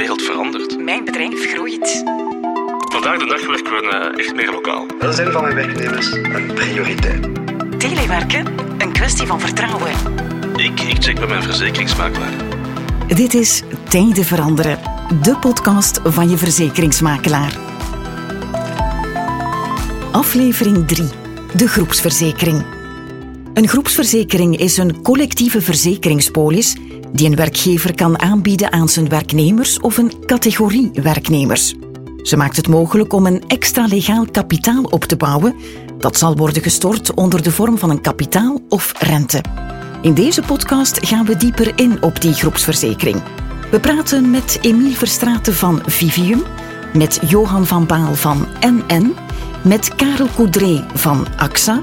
wereld verandert. Mijn bedrijf groeit. Vandaag de dag werken we eh, echt meer lokaal. Welzijn van mijn werknemers een prioriteit. Telewerken, een kwestie van vertrouwen. Ik, ik check bij mijn verzekeringsmakelaar. Dit is Tijden Veranderen, de podcast van je verzekeringsmakelaar. Aflevering 3. De groepsverzekering. Een groepsverzekering is een collectieve verzekeringspolis die een werkgever kan aanbieden aan zijn werknemers of een categorie werknemers. Ze maakt het mogelijk om een extra legaal kapitaal op te bouwen dat zal worden gestort onder de vorm van een kapitaal of rente. In deze podcast gaan we dieper in op die groepsverzekering. We praten met Emiel Verstraeten van Vivium, met Johan van Baal van NN, met Karel Coudré van AXA,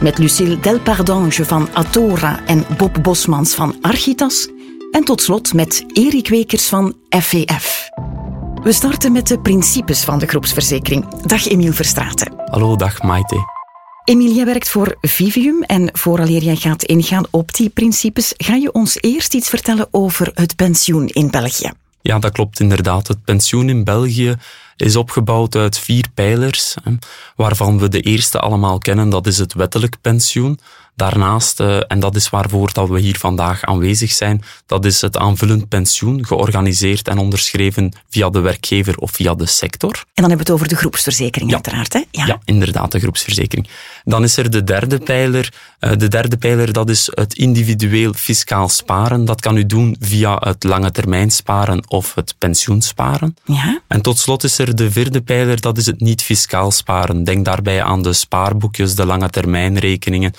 met Lucille Delpardange van Atora en Bob Bosmans van Architas en tot slot met Erik Wekers van FVF. We starten met de principes van de groepsverzekering. Dag Emiel Verstraeten. Hallo, dag Maite. Emiel, jij werkt voor Vivium en vooraleer jij gaat ingaan op die principes, ga je ons eerst iets vertellen over het pensioen in België. Ja, dat klopt inderdaad. Het pensioen in België is opgebouwd uit vier pijlers, waarvan we de eerste allemaal kennen, dat is het wettelijk pensioen. Daarnaast, eh, en dat is waarvoor dat we hier vandaag aanwezig zijn, dat is het aanvullend pensioen, georganiseerd en onderschreven via de werkgever of via de sector. En dan hebben we het over de groepsverzekering ja. uiteraard. Hè? Ja. ja. inderdaad, de groepsverzekering. Dan is er de derde pijler. Eh, de derde pijler, dat is het individueel fiscaal sparen. Dat kan u doen via het lange termijn sparen of het pensioensparen. Ja. En tot slot is er de vierde pijler, dat is het niet fiscaal sparen. Denk daarbij aan de spaarboekjes, de lange termijnrekeningen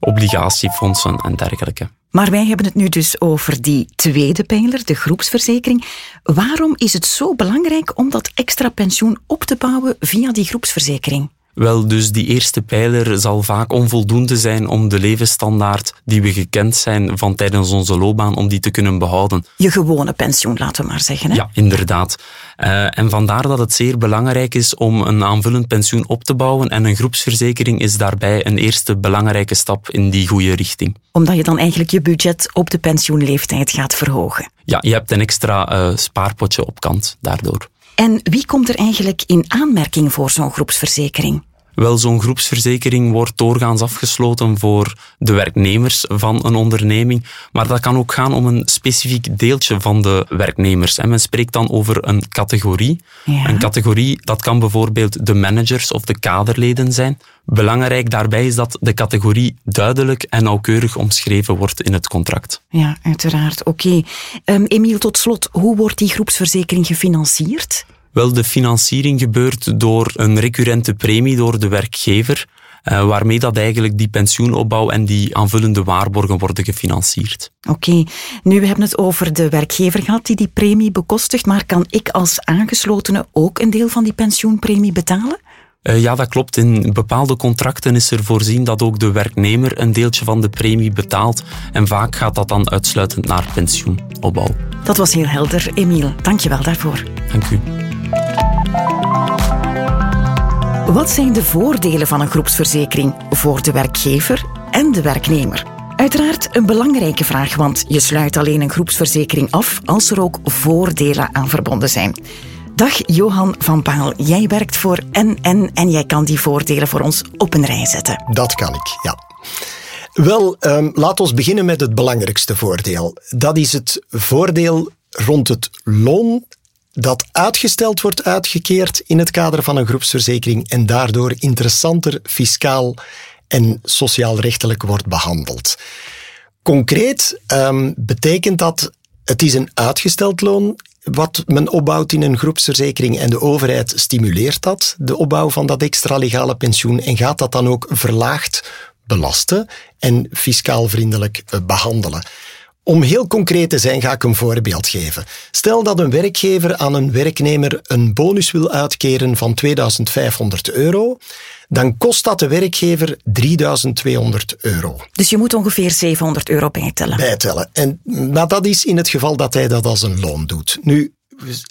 obligatiefondsen en dergelijke. Maar wij hebben het nu dus over die tweede pijler, de groepsverzekering. Waarom is het zo belangrijk om dat extra pensioen op te bouwen via die groepsverzekering? Wel, dus die eerste pijler zal vaak onvoldoende zijn om de levensstandaard die we gekend zijn van tijdens onze loopbaan, om die te kunnen behouden. Je gewone pensioen, laten we maar zeggen. Hè? Ja, inderdaad. Uh, en vandaar dat het zeer belangrijk is om een aanvullend pensioen op te bouwen en een groepsverzekering is daarbij een eerste belangrijke stap in die goede richting. Omdat je dan eigenlijk je budget op de pensioenleeftijd gaat verhogen. Ja, je hebt een extra uh, spaarpotje op kant daardoor. En wie komt er eigenlijk in aanmerking voor zo'n groepsverzekering? Wel, zo'n groepsverzekering wordt doorgaans afgesloten voor de werknemers van een onderneming, maar dat kan ook gaan om een specifiek deeltje van de werknemers. En men spreekt dan over een categorie. Ja. Een categorie, dat kan bijvoorbeeld de managers of de kaderleden zijn. Belangrijk daarbij is dat de categorie duidelijk en nauwkeurig omschreven wordt in het contract. Ja, uiteraard. Oké. Okay. Um, Emiel, tot slot, hoe wordt die groepsverzekering gefinancierd? Wel, de financiering gebeurt door een recurrente premie door de werkgever, uh, waarmee dat eigenlijk die pensioenopbouw en die aanvullende waarborgen worden gefinancierd. Oké, okay. nu we hebben het over de werkgever gehad die die premie bekostigt, maar kan ik als aangeslotene ook een deel van die pensioenpremie betalen? Uh, ja, dat klopt. In bepaalde contracten is er voorzien dat ook de werknemer een deeltje van de premie betaalt. En vaak gaat dat dan uitsluitend naar pensioenopbouw. Dat was heel helder, Emiel. Dank je wel daarvoor. Dank u. Wat zijn de voordelen van een groepsverzekering voor de werkgever en de werknemer? Uiteraard een belangrijke vraag, want je sluit alleen een groepsverzekering af als er ook voordelen aan verbonden zijn. Dag Johan van Paal, jij werkt voor NN en jij kan die voordelen voor ons op een rij zetten. Dat kan ik, ja. Wel, um, laat ons beginnen met het belangrijkste voordeel. Dat is het voordeel rond het loon dat uitgesteld wordt uitgekeerd in het kader van een groepsverzekering en daardoor interessanter fiscaal en sociaal-rechtelijk wordt behandeld. Concreet um, betekent dat het is een uitgesteld loon wat men opbouwt in een groepsverzekering en de overheid stimuleert dat, de opbouw van dat extra legale pensioen en gaat dat dan ook verlaagd belasten en fiscaal vriendelijk behandelen. Om heel concreet te zijn, ga ik een voorbeeld geven. Stel dat een werkgever aan een werknemer een bonus wil uitkeren van 2500 euro, dan kost dat de werkgever 3200 euro. Dus je moet ongeveer 700 euro bijtellen. Bijtellen. En, maar dat is in het geval dat hij dat als een loon doet. Nu,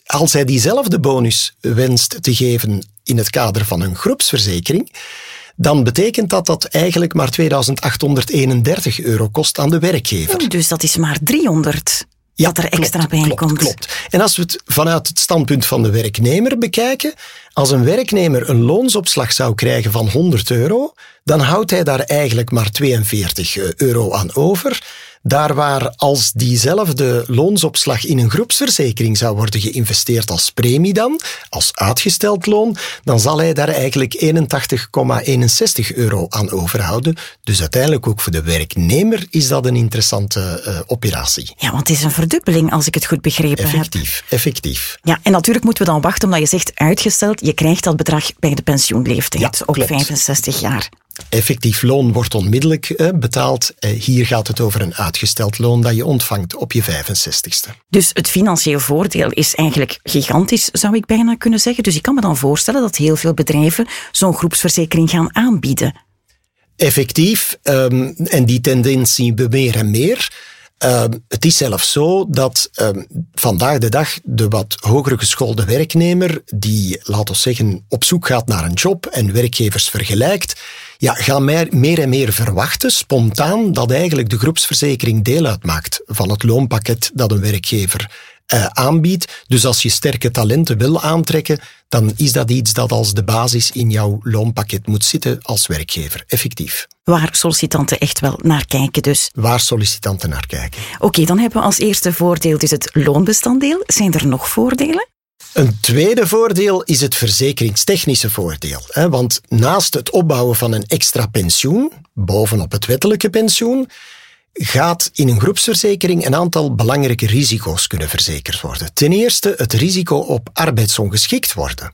als hij diezelfde bonus wenst te geven in het kader van een groepsverzekering, dan betekent dat dat eigenlijk maar 2831 euro kost aan de werkgever. Oh, dus dat is maar 300. dat er extra bij klopt, komt. Klopt. En als we het vanuit het standpunt van de werknemer bekijken, als een werknemer een loonsopslag zou krijgen van 100 euro, dan houdt hij daar eigenlijk maar 42 euro aan over. Daar waar als diezelfde loonsopslag in een groepsverzekering zou worden geïnvesteerd als premie dan, als uitgesteld loon, dan zal hij daar eigenlijk 81,61 euro aan overhouden. Dus uiteindelijk ook voor de werknemer is dat een interessante uh, operatie. Ja, want het is een verdubbeling als ik het goed begrepen effectief, heb. Effectief, Ja, en natuurlijk moeten we dan wachten omdat je zegt uitgesteld, je krijgt dat bedrag bij de pensioenleeftijd Ja, op klopt. 65 jaar. Effectief loon wordt onmiddellijk eh, betaald. Eh, hier gaat het over een uitgesteld loon dat je ontvangt op je 65ste. Dus het financieel voordeel is eigenlijk gigantisch, zou ik bijna kunnen zeggen. Dus ik kan me dan voorstellen dat heel veel bedrijven zo'n groepsverzekering gaan aanbieden. Effectief, um, en die tendens zien we meer en meer. Uh, het is zelfs zo dat uh, vandaag de dag de wat hogere geschoolde werknemer, die, laten we zeggen, op zoek gaat naar een job en werkgevers vergelijkt, ja, gaan meer, meer en meer verwachten, spontaan, dat eigenlijk de groepsverzekering deel uitmaakt van het loonpakket dat een werkgever uh, aanbiedt. Dus als je sterke talenten wil aantrekken, dan is dat iets dat als de basis in jouw loonpakket moet zitten als werkgever, effectief. Waar sollicitanten echt wel naar kijken dus. Waar sollicitanten naar kijken. Oké, okay, dan hebben we als eerste voordeel dus het loonbestanddeel. Zijn er nog voordelen? Een tweede voordeel is het verzekeringstechnische voordeel. Hè? Want naast het opbouwen van een extra pensioen, bovenop het wettelijke pensioen, gaat in een groepsverzekering een aantal belangrijke risico's kunnen verzekerd worden. Ten eerste het risico op arbeidsongeschikt worden.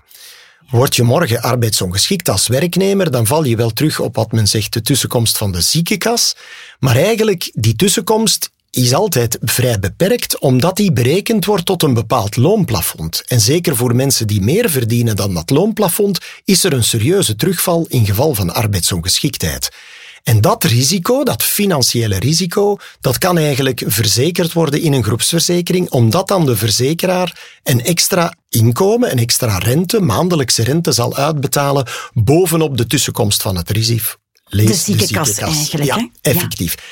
Word je morgen arbeidsongeschikt als werknemer, dan val je wel terug op wat men zegt de tussenkomst van de ziekenkas. Maar eigenlijk, die tussenkomst is altijd vrij beperkt, omdat die berekend wordt tot een bepaald loonplafond. En zeker voor mensen die meer verdienen dan dat loonplafond, is er een serieuze terugval in geval van arbeidsongeschiktheid. En dat risico, dat financiële risico, dat kan eigenlijk verzekerd worden in een groepsverzekering, omdat dan de verzekeraar een extra inkomen, een extra rente, maandelijkse rente zal uitbetalen bovenop de tussenkomst van het risico. Lees de ziekenkas, de ziekenkas. eigenlijk. Ja, hè? effectief. Ja.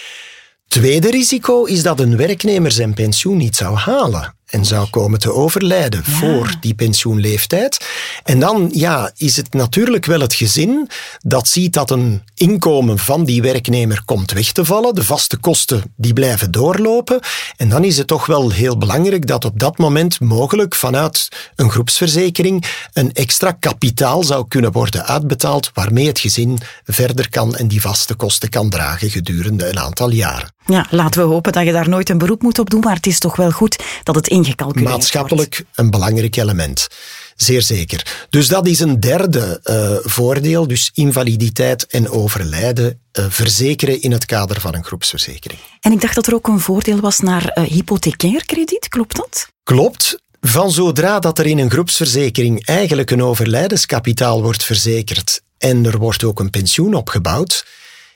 Tweede risico is dat een werknemer zijn pensioen niet zou halen en zou komen te overlijden ja. voor die pensioenleeftijd. En dan ja, is het natuurlijk wel het gezin dat ziet dat een inkomen van die werknemer komt weg te vallen. De vaste kosten die blijven doorlopen. En dan is het toch wel heel belangrijk dat op dat moment mogelijk vanuit een groepsverzekering een extra kapitaal zou kunnen worden uitbetaald waarmee het gezin verder kan en die vaste kosten kan dragen gedurende een aantal jaren. Ja, laten we hopen dat je daar nooit een beroep moet op doen, maar het is toch wel goed dat het ingecalculeerd Maatschappelijk wordt. een belangrijk element. Zeer zeker. Dus dat is een derde uh, voordeel. Dus invaliditeit en overlijden uh, verzekeren in het kader van een groepsverzekering. En ik dacht dat er ook een voordeel was naar uh, hypothecair krediet, klopt dat? Klopt. Van zodra dat er in een groepsverzekering eigenlijk een overlijdenskapitaal wordt verzekerd en er wordt ook een pensioen opgebouwd,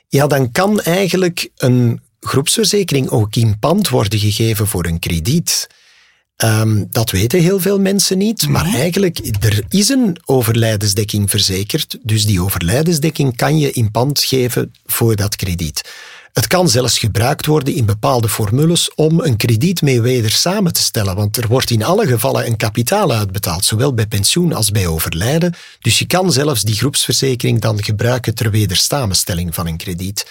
ja, dan kan eigenlijk een groepsverzekering ook in pand worden gegeven voor een krediet. Um, dat weten heel veel mensen niet, maar eigenlijk, er is een overlijdensdekking verzekerd, dus die overlijdensdekking kan je in pand geven voor dat krediet. Het kan zelfs gebruikt worden in bepaalde formules om een krediet mee weder samen te stellen, want er wordt in alle gevallen een kapitaal uitbetaald, zowel bij pensioen als bij overlijden. Dus je kan zelfs die groepsverzekering dan gebruiken ter wedersamenstelling van een krediet.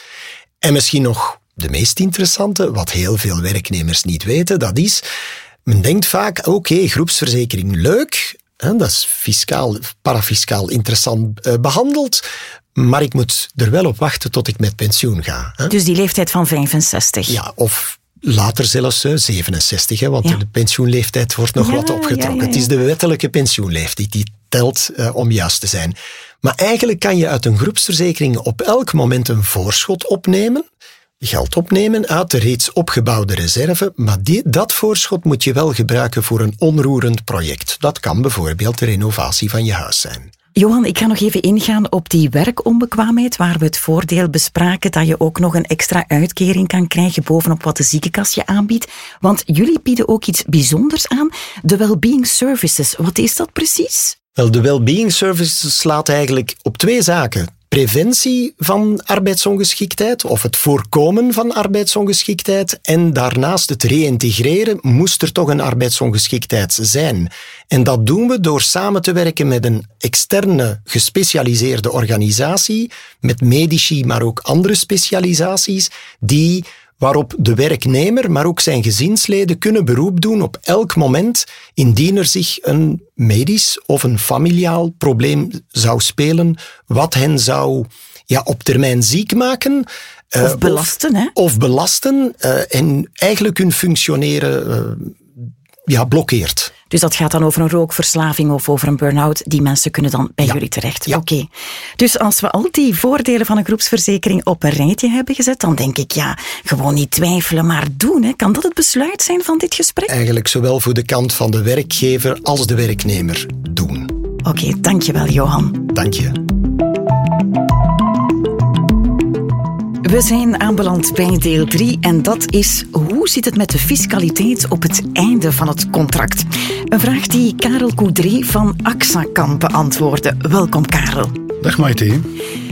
En misschien nog de meest interessante, wat heel veel werknemers niet weten, dat is, men denkt vaak, oké, okay, groepsverzekering leuk, hè, dat is fiscaal, parafiscaal interessant uh, behandeld, maar ik moet er wel op wachten tot ik met pensioen ga. Hè. Dus die leeftijd van 65? Ja, of later zelfs uh, 67, hè, want ja. de pensioenleeftijd wordt nog ja, wat opgetrokken. Ja, Het is de wettelijke pensioenleeftijd die telt uh, om juist te zijn. Maar eigenlijk kan je uit een groepsverzekering op elk moment een voorschot opnemen geld opnemen uit de reeds opgebouwde reserve, maar die, dat voorschot moet je wel gebruiken voor een onroerend project. Dat kan bijvoorbeeld de renovatie van je huis zijn. Johan, ik ga nog even ingaan op die werkonbekwaamheid, waar we het voordeel bespraken dat je ook nog een extra uitkering kan krijgen bovenop wat de ziekenkas je aanbiedt. Want jullie bieden ook iets bijzonders aan, de Wellbeing Services. Wat is dat precies? Wel, de Wellbeing Services slaat eigenlijk op twee zaken preventie van arbeidsongeschiktheid of het voorkomen van arbeidsongeschiktheid en daarnaast het reïntegreren moest er toch een arbeidsongeschiktheid zijn. En dat doen we door samen te werken met een externe gespecialiseerde organisatie, met medici, maar ook andere specialisaties, die waarop de werknemer, maar ook zijn gezinsleden kunnen beroep doen op elk moment indien er zich een medisch of een familiaal probleem zou spelen, wat hen zou ja, op termijn ziek maken. Uh, of belasten, of, hè? Of belasten uh, en eigenlijk hun functioneren uh, ja, blokkeert. Dus dat gaat dan over een rookverslaving of over een burn-out. Die mensen kunnen dan bij Ja. jullie terecht. Ja. Oké. Dus als we al die voordelen van een groepsverzekering op een rijtje hebben gezet, dan denk ik, ja, gewoon niet twijfelen, maar doen. Hè. Kan dat het besluit zijn van dit gesprek? Eigenlijk zowel voor de kant van de werkgever als de werknemer doen. Oké, dankjewel Johan. Dank je. We zijn aanbeland bij deel 3 en dat is hoe zit het met de fiscaliteit op het einde van het contract? Een vraag die Karel Coudray van AXA kan beantwoorden. Welkom Karel. Dag Maite.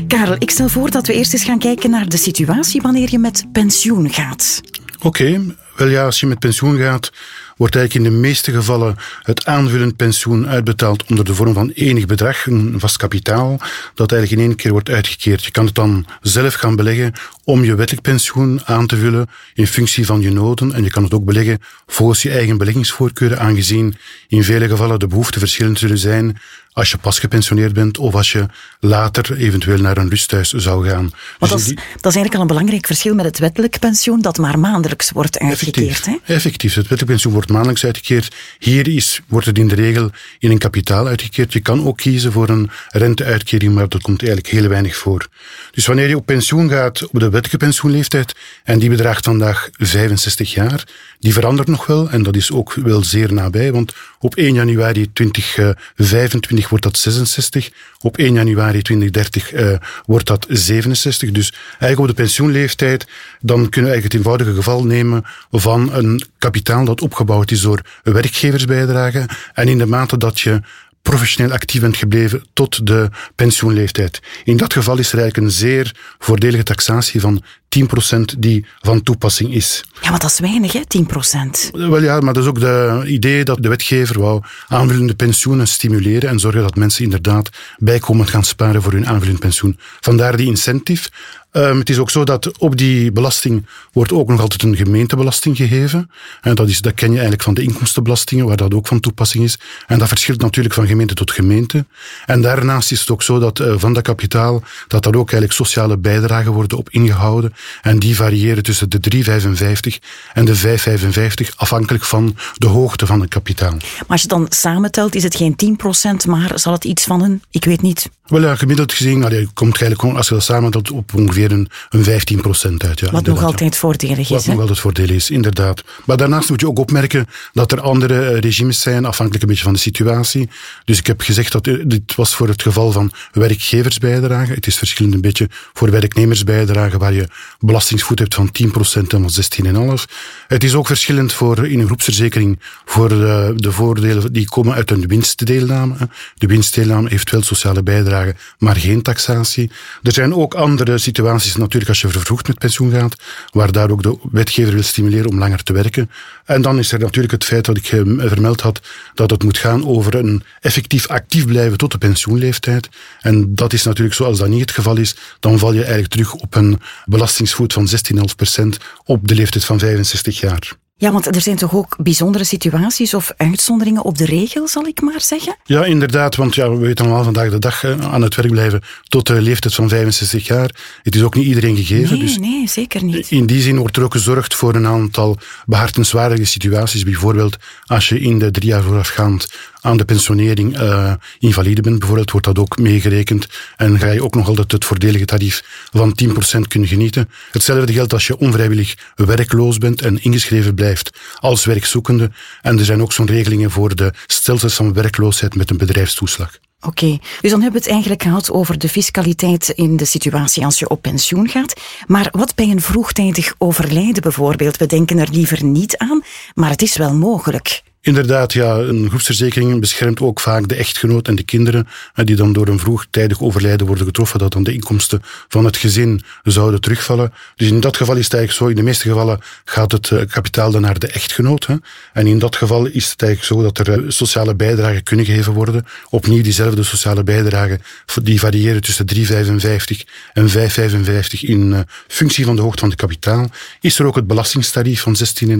Karel, ik stel voor dat we eerst eens gaan kijken naar de situatie wanneer je met pensioen gaat. Oké, wel ja, als je met pensioen gaat, wordt eigenlijk in de meeste gevallen het aanvullend pensioen uitbetaald onder de vorm van enig bedrag, een vast kapitaal, dat eigenlijk in één keer wordt uitgekeerd. Je kan het dan zelf gaan beleggen om je wettelijk pensioen aan te vullen in functie van je noden. En je kan het ook beleggen volgens je eigen beleggingsvoorkeuren, aangezien in vele gevallen de behoeften verschillend zullen zijn als je pas gepensioneerd bent of als je later eventueel naar een rusthuis zou gaan. Want Dus dat is, dat is eigenlijk al een belangrijk verschil met het wettelijk pensioen, dat maar maandelijks wordt uitgekeerd. Hè? Effectief. Het wettelijk pensioen wordt maandelijks uitgekeerd. Hier is, wordt het in de regel in een kapitaal uitgekeerd. Je kan ook kiezen voor een renteuitkering, maar dat komt eigenlijk heel weinig voor. Dus wanneer je op pensioen gaat op de wettelijke pensioenleeftijd, en die bedraagt vandaag 65 jaar, die verandert nog wel, en dat is ook wel zeer nabij, want op 1 januari 2025 wordt dat 66, op 1 januari 2030 eh, wordt dat 67. Dus eigenlijk op de pensioenleeftijd, dan kunnen we eigenlijk het eenvoudige geval nemen van een kapitaal dat opgebouwd is door werkgeversbijdragen. En in de mate dat je professioneel actief bent gebleven tot de pensioenleeftijd. In dat geval is er eigenlijk een zeer voordelige taxatie van 10% die van toepassing is. Ja, want dat is weinig, hè? 10 procent. Wel ja, maar dat is ook de idee dat de wetgever wou aanvullende pensioenen stimuleren en zorgen dat mensen inderdaad bijkomend gaan sparen voor hun aanvullend pensioen. Vandaar die incentive. Um, het is ook zo dat op die belasting wordt ook nog altijd een gemeentebelasting gegeven. En dat, is, dat ken je eigenlijk van de inkomstenbelastingen, waar dat ook van toepassing is. En dat verschilt natuurlijk van gemeente tot gemeente. En daarnaast is het ook zo dat uh, van dat kapitaal, dat daar ook eigenlijk sociale bijdragen worden op ingehouden. En die variëren tussen de 3,55 en de 5,55, afhankelijk van de hoogte van het kapitaal. Maar als je dan samentelt, is het geen 10 procent, maar zal het iets van een, ik weet niet. Wel ja, gemiddeld gezien allee, komt eigenlijk, als je dat samentelt, op ongeveer een, een 15 procent uit. Ja, Wat nog altijd voordelig Wat is. nog hè? altijd voordelig is, inderdaad. Maar daarnaast moet je ook opmerken dat er andere eh, regimes zijn, afhankelijk een beetje van de situatie. Dus ik heb gezegd dat eh, dit was voor het geval van werkgeversbijdrage. Het is verschillend een beetje voor werknemersbijdrage, waar je belastingsvoet hebt van 10 procent en van 16,5. Het is ook verschillend voor in een groepsverzekering voor de, de voordelen die komen uit een winstdeelname. De winstdeelname heeft wel sociale bijdrage, maar geen taxatie. Er zijn ook andere situaties, natuurlijk als je vervroegd met pensioen gaat, waar daar ook de wetgever wil stimuleren om langer te werken. En dan is er natuurlijk het feit dat ik eh, vermeld had, dat het moet gaan over een effectief actief blijven tot de pensioenleeftijd. En dat is natuurlijk zo, als dat niet het geval is, dan val je eigenlijk terug op een belastingsvoet van 16,5% op de leeftijd van 65 jaar. Ja, want er zijn toch ook bijzondere situaties of uitzonderingen op de regel, zal ik maar zeggen? Ja, inderdaad, want ja, we weten allemaal vandaag de dag eh, aan het werk blijven tot de leeftijd van 65 jaar. Het is ook niet iedereen gegeven. Nee, dus nee, zeker niet. in die zin wordt er ook gezorgd voor een aantal behartenswaardige situaties. Bijvoorbeeld als je in de drie jaar voorafgaand aan de pensionering uh, invalide bent, bijvoorbeeld, wordt dat ook meegerekend. En ga je ook nog altijd het voordelige tarief van 10% kunnen genieten. Hetzelfde geldt als je onvrijwillig werkloos bent en ingeschreven blijft als werkzoekende. En er zijn ook zo'n regelingen voor de stelsels van werkloosheid met een bedrijfstoeslag. Oké, dus dan hebben we het eigenlijk gehad over de fiscaliteit in de situatie als je op pensioen gaat. Maar wat bij een vroegtijdig overlijden bijvoorbeeld? We denken er liever niet aan, maar het is wel mogelijk. Inderdaad, ja, een groepsverzekering beschermt ook vaak de echtgenoot en de kinderen, die dan door een vroegtijdig overlijden worden getroffen, dat dan de inkomsten van het gezin zouden terugvallen. Dus in dat geval is het eigenlijk zo, in de meeste gevallen gaat het eh, kapitaal dan naar de echtgenoot. En in dat geval is het eigenlijk zo dat er eh, sociale bijdragen kunnen gegeven worden. Opnieuw diezelfde sociale bijdragen, die variëren tussen 3,55 en 5,55 in eh, functie van de hoogte van het kapitaal. Is er ook het belastingstarief van 16,5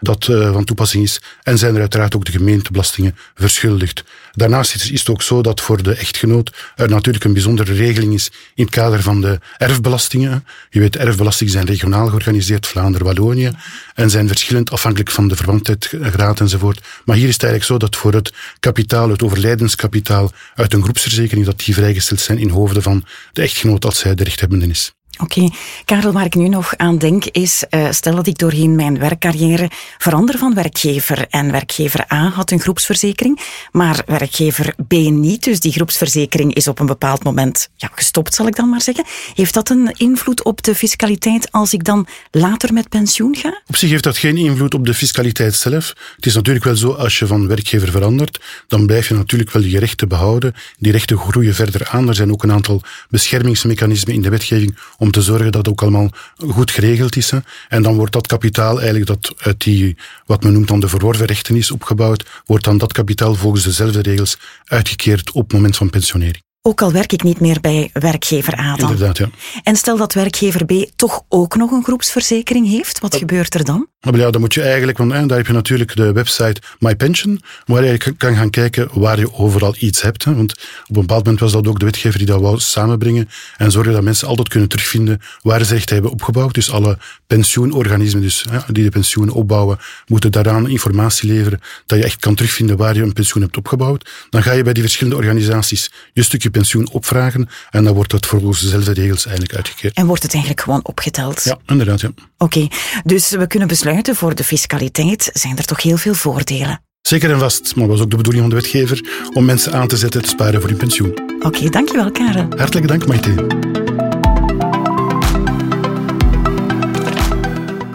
dat van toepassing is en zijn er uiteraard ook de gemeentebelastingen verschuldigd. Daarnaast is het ook zo dat voor de echtgenoot er natuurlijk een bijzondere regeling is in het kader van de erfbelastingen. Je weet, erfbelastingen zijn regionaal georganiseerd, Vlaanderen, Wallonië, en zijn verschillend afhankelijk van de verwantheidsgraad enzovoort. Maar hier is het eigenlijk zo dat voor het kapitaal, het overlijdenskapitaal uit een groepsverzekering, dat die vrijgesteld zijn in hoofden van de echtgenoot als zij de rechthebbende is. Oké, Karel, waar ik nu nog aan denk is, uh, stel dat ik doorheen mijn werkcarrière verander van werkgever en werkgever A had een groepsverzekering, maar werkgever B niet, dus die groepsverzekering is op een bepaald moment ja, gestopt, zal ik dan maar zeggen. Heeft dat een invloed op de fiscaliteit als ik dan later met pensioen ga? Op zich heeft dat geen invloed op de fiscaliteit zelf. Het is natuurlijk wel zo, als je van werkgever verandert, dan blijf je natuurlijk wel je rechten behouden. Die rechten groeien verder aan. Er zijn ook een aantal beschermingsmechanismen in de wetgeving om te zorgen dat het ook allemaal goed geregeld is. Hè. En dan wordt dat kapitaal eigenlijk dat uit die, wat men noemt dan de verworven rechten is opgebouwd, wordt dan dat kapitaal volgens dezelfde regels uitgekeerd op het moment van pensionering. Ook al werk ik niet meer bij werkgever A dan. Inderdaad, ja. En stel dat werkgever B toch ook nog een groepsverzekering heeft, wat gebeurt er dan? Maar ja, dan moet je eigenlijk, want daar heb je natuurlijk de website MyPension, waar je kan gaan kijken waar je overal iets hebt. Hè. Want op een bepaald moment was dat ook de wetgever die dat wou samenbrengen en zorgen dat mensen altijd kunnen terugvinden waar ze recht hebben opgebouwd. Dus alle pensioenorganismen dus, hè, die de pensioenen opbouwen, moeten daaraan informatie leveren dat je echt kan terugvinden waar je een pensioen hebt opgebouwd. Dan ga je bij die verschillende organisaties je stukje pensioen opvragen en dan wordt dat volgens dezelfde regels eigenlijk uitgekeerd. En wordt het eigenlijk gewoon opgeteld? Ja, inderdaad. Ja. Oké, dus we kunnen besluiten voor de fiscaliteit zijn er toch heel veel voordelen. Zeker en vast, maar was ook de bedoeling van de wetgever om mensen aan te zetten te sparen voor hun pensioen. Oké, dankjewel Karel. Hartelijk dank Maite.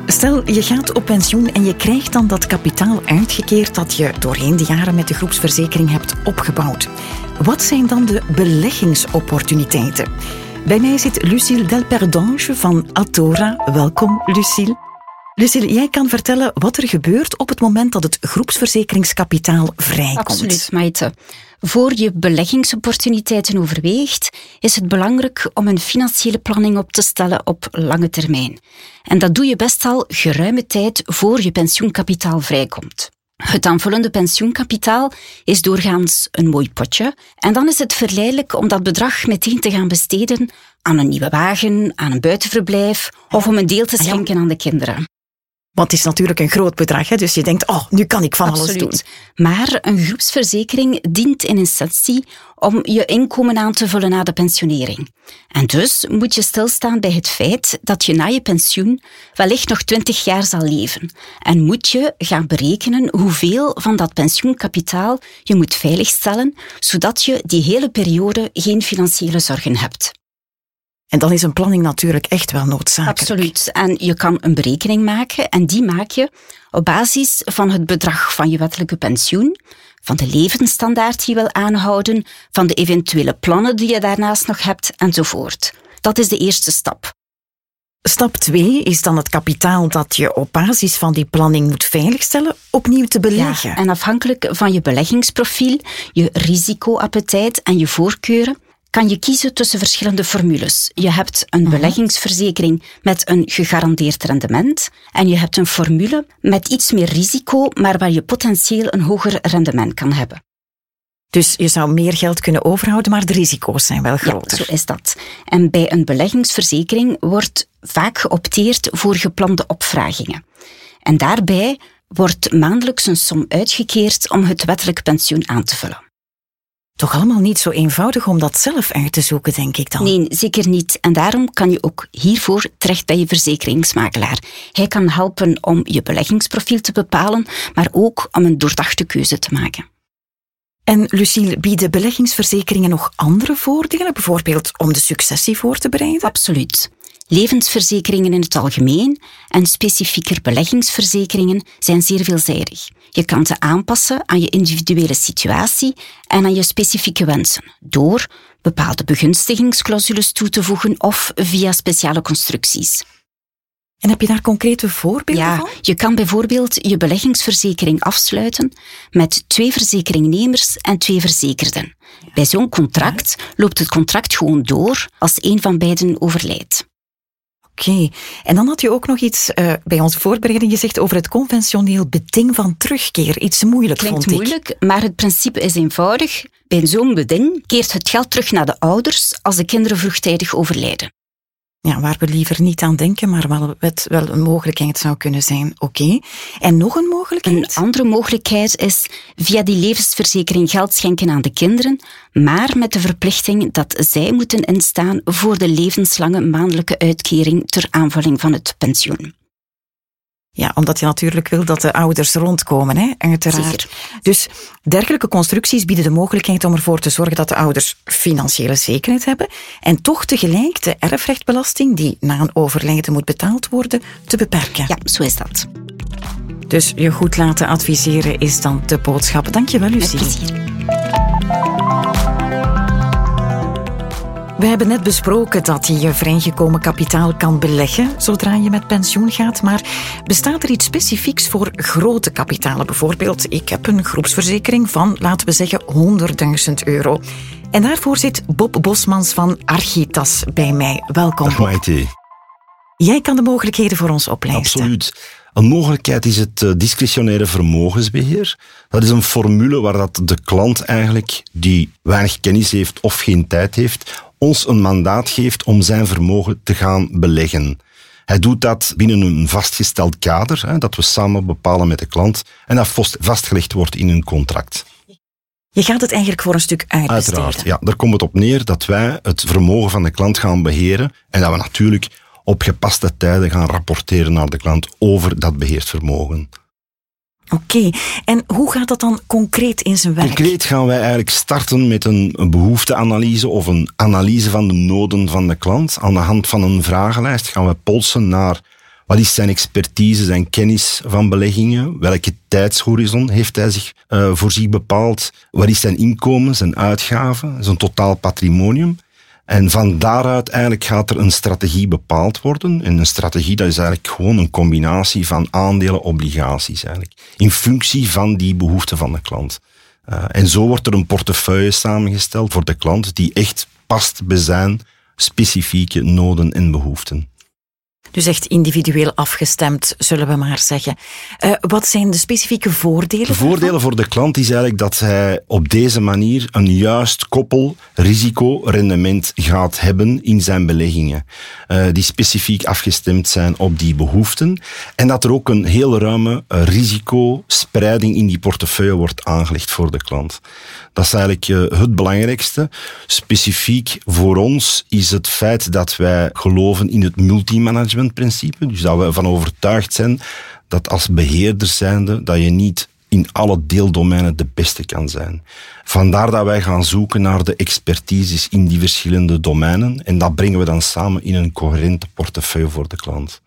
Stel, je gaat op pensioen en je krijgt dan dat kapitaal uitgekeerd dat je doorheen de jaren met de groepsverzekering hebt opgebouwd. Wat zijn dan de beleggingsopportuniteiten? Bij mij zit Lucille Delperdange van Atora. Welkom, Lucille. Lucille, jij kan vertellen wat er gebeurt op het moment dat het groepsverzekeringskapitaal vrijkomt. Absoluut, Maite. Voor je beleggingsopportuniteiten overweegt, is het belangrijk om een financiële planning op te stellen op lange termijn. En dat doe je best al geruime tijd voor je pensioenkapitaal vrijkomt. Het aanvullende pensioenkapitaal is doorgaans een mooi potje. En dan is het verleidelijk om dat bedrag meteen te gaan besteden aan een nieuwe wagen, aan een buitenverblijf of om een deel te schenken aan de kinderen. Want het is natuurlijk een groot bedrag, hè? dus je denkt, oh, nu kan ik van Absoluut. alles doen. Maar een groepsverzekering dient in essentie om je inkomen aan te vullen na de pensionering. En dus moet je stilstaan bij het feit dat je na je pensioen wellicht nog twintig jaar zal leven. En moet je gaan berekenen hoeveel van dat pensioenkapitaal je moet veiligstellen, zodat je die hele periode geen financiële zorgen hebt. En dan is een planning natuurlijk echt wel noodzakelijk. Absoluut. En je kan een berekening maken en die maak je op basis van het bedrag van je wettelijke pensioen, van de levensstandaard die je wil aanhouden, van de eventuele plannen die je daarnaast nog hebt enzovoort. Dat is de eerste stap. Stap 2 is dan het kapitaal dat je op basis van die planning moet veiligstellen, opnieuw te beleggen. Ja, en afhankelijk van je beleggingsprofiel, je risicoappetijt en je voorkeuren, kan je kiezen tussen verschillende formules. Je hebt een Mhm. beleggingsverzekering met een gegarandeerd rendement en je hebt een formule met iets meer risico, maar waar je potentieel een hoger rendement kan hebben. Dus je zou meer geld kunnen overhouden, maar de risico's zijn wel groter. Ja, zo is dat. En bij een beleggingsverzekering wordt vaak geopteerd voor geplande opvragingen. En daarbij wordt maandelijks een som uitgekeerd om het wettelijk pensioen aan te vullen. Toch allemaal niet zo eenvoudig om dat zelf uit te zoeken, denk ik dan. Nee, zeker niet. En daarom kan je ook hiervoor terecht bij je verzekeringsmakelaar. Hij kan helpen om je beleggingsprofiel te bepalen, maar ook om een doordachte keuze te maken. En Lucille, bieden beleggingsverzekeringen nog andere voordelen, bijvoorbeeld om de successie voor te bereiden? Absoluut. Levensverzekeringen in het algemeen en specifieker beleggingsverzekeringen zijn zeer veelzijdig. Je kan ze aanpassen aan je individuele situatie en aan je specifieke wensen door bepaalde begunstigingsclausules toe te voegen of via speciale constructies. En heb je daar concrete voorbeelden ja, van? Je kan bijvoorbeeld je beleggingsverzekering afsluiten met twee verzekeringnemers en twee verzekerden. Bij zo'n contract loopt het contract gewoon door als een van beiden overlijdt. Oké, en dan had je ook nog iets uh, bij onze voorbereiding gezegd over het conventioneel beding van terugkeer. Iets moeilijk Klinkt vond ik. moeilijk, maar het principe is eenvoudig. Bij zo'n beding keert het geld terug naar de ouders als de kinderen vroegtijdig overlijden. Ja, waar we liever niet aan denken, maar wel, het wel een mogelijkheid zou kunnen zijn. Oké. En nog een mogelijkheid? Een andere mogelijkheid is via die levensverzekering geld schenken aan de kinderen, maar met de verplichting dat zij moeten instaan voor de levenslange maandelijke uitkering ter aanvulling van het pensioen. Ja, omdat je natuurlijk wil dat de ouders rondkomen, hè? uiteraard. Zeker. Dus dergelijke constructies bieden de mogelijkheid om ervoor te zorgen dat de ouders financiële zekerheid hebben en toch tegelijk de erfrechtbelasting die na een overlijden moet betaald worden, te beperken. Ja, zo is dat. Dus je goed laten adviseren is dan de boodschap. Dankjewel, Met Lucie. plezier. We hebben net besproken dat je je vrijgekomen kapitaal kan beleggen zodra je met pensioen gaat. Maar bestaat er iets specifieks voor grote kapitalen? Bijvoorbeeld, ik heb een groepsverzekering van, laten we zeggen, 100.000 euro. En daarvoor zit Bob Bosmans van Architas bij mij. Welkom. Dag. Maite. Jij kan de mogelijkheden voor ons oplijsten. Absoluut. Een mogelijkheid is het eh, discretionaire vermogensbeheer. Dat is een formule waar dat de klant eigenlijk, die weinig kennis heeft of geen tijd heeft, ons een mandaat geeft om zijn vermogen te gaan beleggen. Hij doet dat binnen een vastgesteld kader, hè, dat we samen bepalen met de klant, en dat vast- vastgelegd wordt in een contract. Je gaat het eigenlijk voor een stuk uitbesteden. Uiteraard, ja. Daar komt het op neer dat wij het vermogen van de klant gaan beheren en dat we natuurlijk op gepaste tijden gaan rapporteren naar de klant over dat beheerd Oké, en hoe gaat dat dan concreet in zijn werk? Concreet gaan wij eigenlijk starten met een, behoefteanalyse of een analyse van de noden van de klant. Aan de hand van een vragenlijst gaan we polsen naar wat is zijn expertise, zijn kennis van beleggingen, welke tijdshorizon heeft hij zich uh, voor zich bepaald, wat is zijn inkomen, zijn uitgaven, zijn totaal patrimonium. En van daaruit eigenlijk gaat er een strategie bepaald worden. En een strategie dat is eigenlijk gewoon een combinatie van aandelen, obligaties eigenlijk. In functie van die behoeften van de klant. Uh, en zo wordt er een portefeuille samengesteld voor de klant die echt past bij zijn specifieke noden en behoeften. Dus echt individueel afgestemd, zullen we maar zeggen. Uh, wat zijn de specifieke voordelen? De voordelen voor de klant is eigenlijk dat hij op deze manier een juist koppel risico-rendement gaat hebben in zijn beleggingen. Uh, die specifiek afgestemd zijn op die behoeften. En dat er ook een heel ruime uh, risicospreiding in die portefeuille wordt aangelegd voor de klant. Dat is eigenlijk het belangrijkste. Specifiek voor ons is het feit dat wij geloven in het multimanagementprincipe. Dus dat we ervan overtuigd zijn dat als beheerder zijnde, dat je niet in alle deeldomeinen de beste kan zijn. Vandaar dat wij gaan zoeken naar de expertises in die verschillende domeinen en dat brengen we dan samen in een coherente portefeuille voor de klant.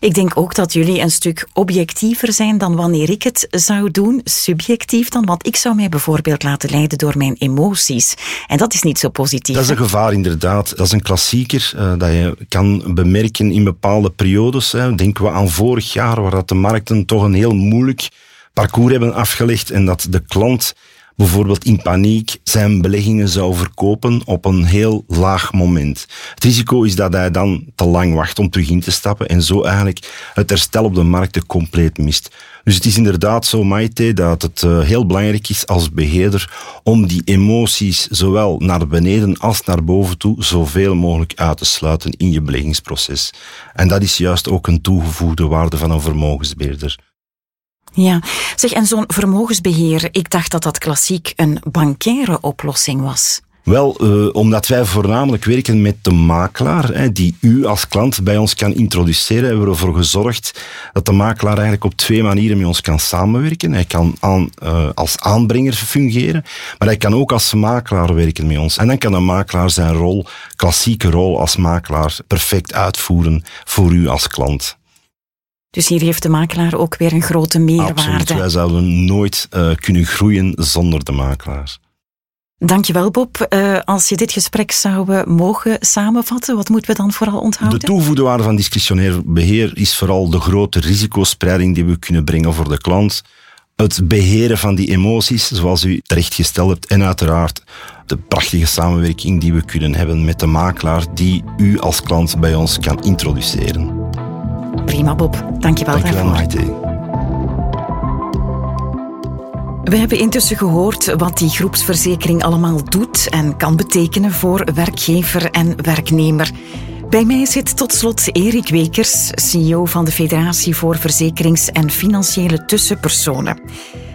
Ik denk ook dat jullie een stuk objectiever zijn dan wanneer ik het zou doen, subjectief dan, want ik zou mij bijvoorbeeld laten leiden door mijn emoties. En dat is niet zo positief. Dat is een gevaar inderdaad. Dat is een klassieker uh, dat je kan bemerken in bepaalde periodes. Hè. Denken we aan vorig jaar, waar dat de markten toch een heel moeilijk parcours hebben afgelegd en dat de klant bijvoorbeeld in paniek zijn beleggingen zou verkopen op een heel laag moment. Het risico is dat hij dan te lang wacht om terug in te stappen en zo eigenlijk het herstel op de markten compleet mist. Dus het is inderdaad zo, Maite, dat het uh, heel belangrijk is als beheerder om die emoties zowel naar beneden als naar boven toe zoveel mogelijk uit te sluiten in je beleggingsproces. En dat is juist ook een toegevoegde waarde van een vermogensbeheerder. Ja, zeg, en zo'n vermogensbeheer, ik dacht dat dat klassiek een bankaire oplossing was. Wel, uh, omdat wij voornamelijk werken met de makelaar, hè, die u als klant bij ons kan introduceren, hebben we ervoor gezorgd dat de makelaar eigenlijk op twee manieren met ons kan samenwerken. Hij kan aan, uh, als aanbrenger fungeren, maar hij kan ook als makelaar werken met ons. En dan kan de makelaar zijn rol, klassieke rol als makelaar, perfect uitvoeren voor u als klant. Dus hier heeft de makelaar ook weer een grote meerwaarde. Absoluut, wij zouden nooit uh, kunnen groeien zonder de makelaar. Dankjewel Bob. Uh, als je dit gesprek zou mogen samenvatten, wat moeten we dan vooral onthouden? De toegevoegde waarde van discretionair beheer is vooral de grote risicospreiding die we kunnen brengen voor de klant. Het beheren van die emoties, zoals u terecht gesteld hebt. En uiteraard de prachtige samenwerking die we kunnen hebben met de makelaar die u als klant bij ons kan introduceren. Prima Bob, dankjewel, dankjewel daarvoor. Maite. We hebben intussen gehoord wat die groepsverzekering allemaal doet en kan betekenen voor werkgever en werknemer. Bij mij zit tot slot Erik Wekers, CEO van de Federatie voor Verzekerings- en Financiële Tussenpersonen.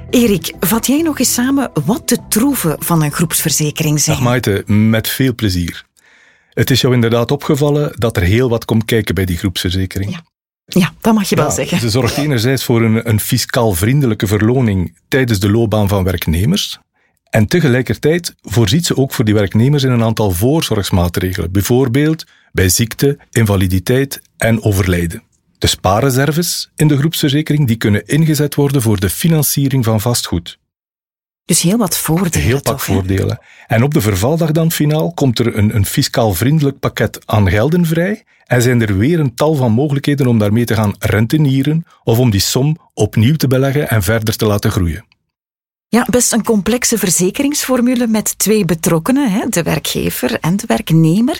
Erik, vat jij nog eens samen wat de troeven van een groepsverzekering zijn? Dag Maite, met veel plezier. Het is jou inderdaad opgevallen dat er heel wat komt kijken bij die groepsverzekering. Ja. Ja, dat mag je wel zeggen. Ze zorgt enerzijds voor een, een fiscaal vriendelijke verloning tijdens de loopbaan van werknemers. En tegelijkertijd voorziet ze ook voor die werknemers in een aantal voorzorgsmaatregelen, bijvoorbeeld bij ziekte, invaliditeit en overlijden. De spaarreserves in de groepsverzekering die kunnen ingezet worden voor de financiering van vastgoed. Dus heel wat voordelen. Heel wat voordelen. En op de vervaldag dan finaal komt er een, een fiscaal vriendelijk pakket aan gelden vrij en zijn er weer een tal van mogelijkheden om daarmee te gaan rentenieren of om die som opnieuw te beleggen en verder te laten groeien. Ja, best een complexe verzekeringsformule met twee betrokkenen, de werkgever en de werknemer.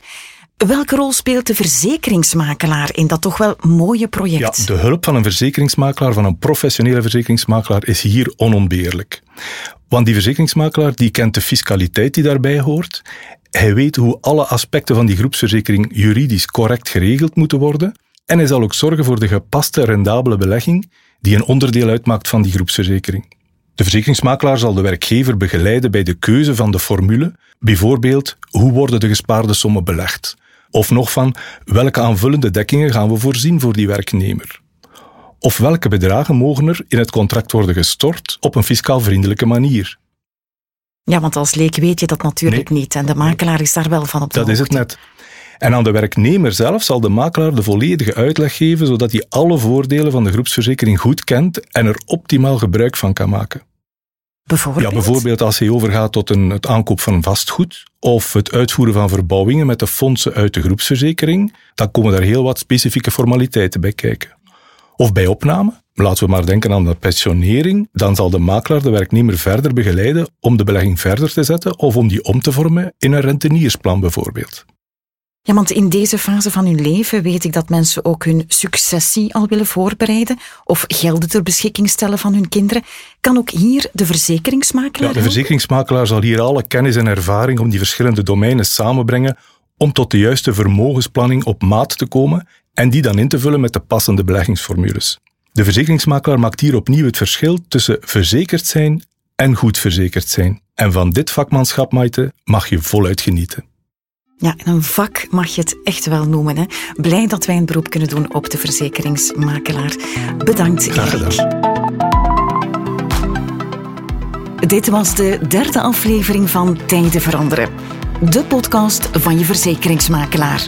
Welke rol speelt de verzekeringsmakelaar in dat toch wel mooie project? Ja, de hulp van een verzekeringsmakelaar, van een professionele verzekeringsmakelaar, is hier onontbeerlijk. Want die verzekeringsmakelaar die kent de fiscaliteit die daarbij hoort. Hij weet hoe alle aspecten van die groepsverzekering juridisch correct geregeld moeten worden. En hij zal ook zorgen voor de gepaste rendabele belegging die een onderdeel uitmaakt van die groepsverzekering. De verzekeringsmakelaar zal de werkgever begeleiden bij de keuze van de formule, bijvoorbeeld hoe worden de gespaarde sommen belegd? Of nog van welke aanvullende dekkingen gaan we voorzien voor die werknemer? Of welke bedragen mogen er in het contract worden gestort op een fiscaal vriendelijke manier? Ja, want als leek weet je dat natuurlijk niet. En de makelaar is daar wel van op de Dat is het net. En aan de werknemer zelf zal de makelaar de volledige uitleg geven, zodat hij alle voordelen van de groepsverzekering goed kent en er optimaal gebruik van kan maken. Bijvoorbeeld? Ja, bijvoorbeeld als hij overgaat tot een, het aankoop van vastgoed of het uitvoeren van verbouwingen met de fondsen uit de groepsverzekering, dan komen daar heel wat specifieke formaliteiten bij kijken. Of bij opname, laten we maar denken aan de pensionering, dan zal de makelaar de werknemer verder begeleiden om de belegging verder te zetten of om die om te vormen in een renteniersplan bijvoorbeeld. Ja, want in deze fase van hun leven weet ik dat mensen ook hun successie al willen voorbereiden of gelden ter beschikking stellen van hun kinderen. Kan ook hier de verzekeringsmakelaar Ja, de verzekeringsmakelaar zal hier alle kennis en ervaring om die verschillende domeinen samenbrengen om tot de juiste vermogensplanning op maat te komen en die dan in te vullen met de passende beleggingsformules. De verzekeringsmakelaar maakt hier opnieuw het verschil tussen verzekerd zijn en goed verzekerd zijn. En van dit vakmanschap, Maite, mag je voluit genieten. Ja, een vak mag je het echt wel noemen. Hè? Blij dat wij een beroep kunnen doen op de verzekeringsmakelaar. Bedankt, Erik. Dit was de derde aflevering van Tijden Veranderen. De podcast van je verzekeringsmakelaar.